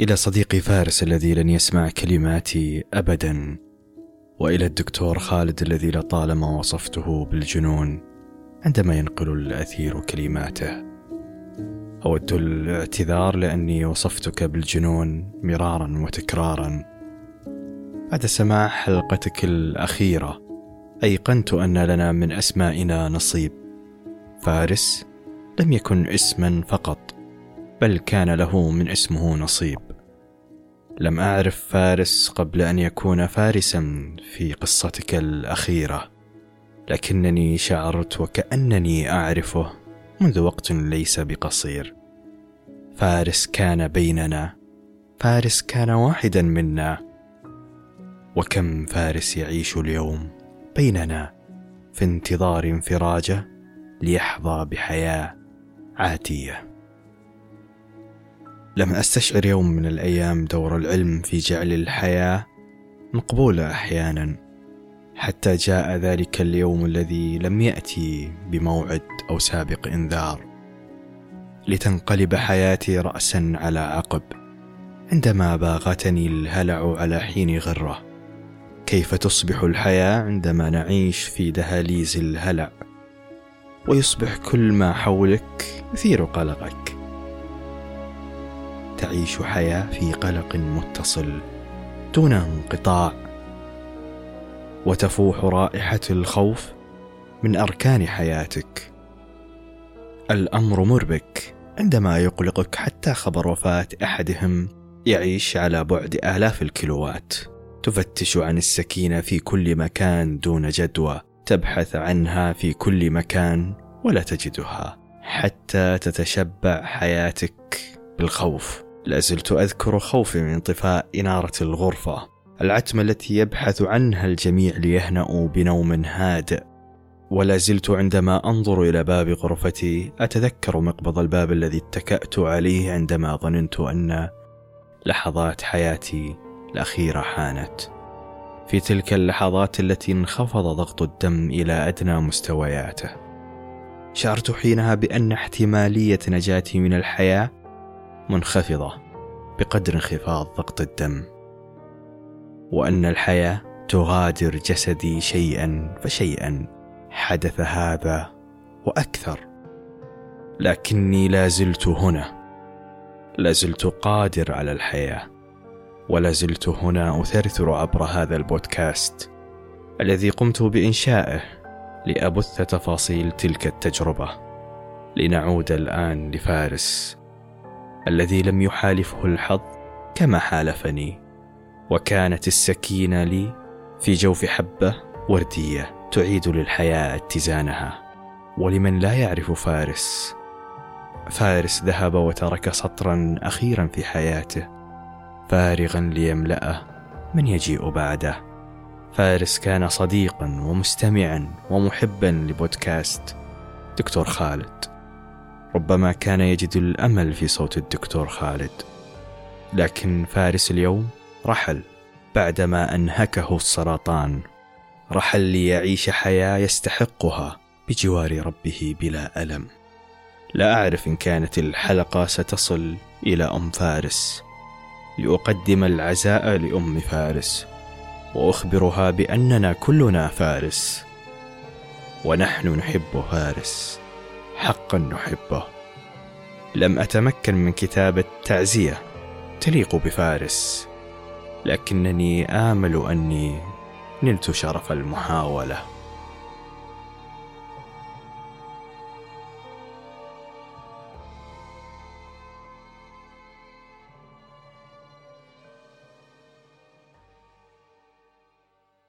إلى صديقي فارس الذي لن يسمع كلماتي أبدا وإلى الدكتور خالد الذي لطالما وصفته بالجنون عندما ينقل الأثير كلماته. أود الاعتذار لأني وصفتك بالجنون مرارا وتكرارا. بعد سماع حلقتك الأخيرة. أيقنت أن لنا من أسمائنا نصيب. فارس لم يكن اسما فقط بل كان له من اسمه نصيب. لم أعرف فارس قبل أن يكون فارسا في قصتك الأخيرة لكنني شعرت وكأنني أعرفه منذ وقت ليس بقصير. فارس كان بيننا فارس كان واحدا منا. وكم فارس يعيش اليوم بيننا في انتظار انفراجه ليحظى بحياة عاتية. لم أستشعر يوم من الأيام دور العلم في جعل الحياة مقبولة أحيانا حتى جاء ذلك اليوم الذي لم يأتي بموعد أو سابق إنذار. لتنقلب حياتي رأسا على عقب عندما باغتني الهلع على حين غرة. كيف تصبح الحياة عندما نعيش في دهاليز الهلع؟ ويصبح كل ما حولك يثير قلقك. تعيش حياة في قلق متصل دون انقطاع وتفوح رائحة الخوف من أركان حياتك. الأمر مربك عندما يقلقك حتى خبر وفاة أحدهم يعيش على بعد آلاف الكيلوات. تفتش عن السكينة في كل مكان دون جدوى تبحث عنها في كل مكان ولا تجدها حتى تتشبع حياتك بالخوف. لازلت أذكر خوفي من انطفاء إنارة الغرفة العتمة التي يبحث عنها الجميع ليهنأوا بنوم هادئ ولا زلت عندما أنظر إلى باب غرفتي أتذكر مقبض الباب الذي اتكأت عليه عندما ظننت أن لحظات حياتي الأخيرة حانت. في تلك اللحظات التي انخفض ضغط الدم إلى أدنى مستوياته. شعرت حينها بأن احتمالية نجاتي من الحياة منخفضة بقدر انخفاض ضغط الدم وأن الحياة تغادر جسدي شيئا فشيئا حدث هذا وأكثر. لكني لا زلت هنا لا زلت قادر على الحياة ولا زلت هنا أثرثر عبر هذا البودكاست الذي قمت بإنشائه لأبث تفاصيل تلك التجربة لنعود الآن لفارس الذي لم يحالفه الحظ كما حالفني وكانت السكينة لي في جوف حبة وردية تعيد للحياة اتزانها. ولمن لا يعرف فارس؟ فارس ذهب وترك سطرا أخيرا في حياته فارغا ليملأه من يجيء بعده. فارس كان صديقا ومستمعا ومحبا لبودكاست دكتور خالد. ربما كان يجد الأمل في صوت الدكتور خالد. لكن فارس اليوم رحل بعدما أنهكه السرطان. رحل ليعيش حياة يستحقها بجوار ربه بلا ألم. لا أعرف إن كانت الحلقة ستصل إلى أم فارس. لأقدم العزاء لأم فارس وأخبرها بأننا كلنا فارس. ونحن نحب فارس. حقا نحبه. لم أتمكن من كتابة تعزيه تليق بفارس. لكنني آمل أني نلت شرف المحاولة.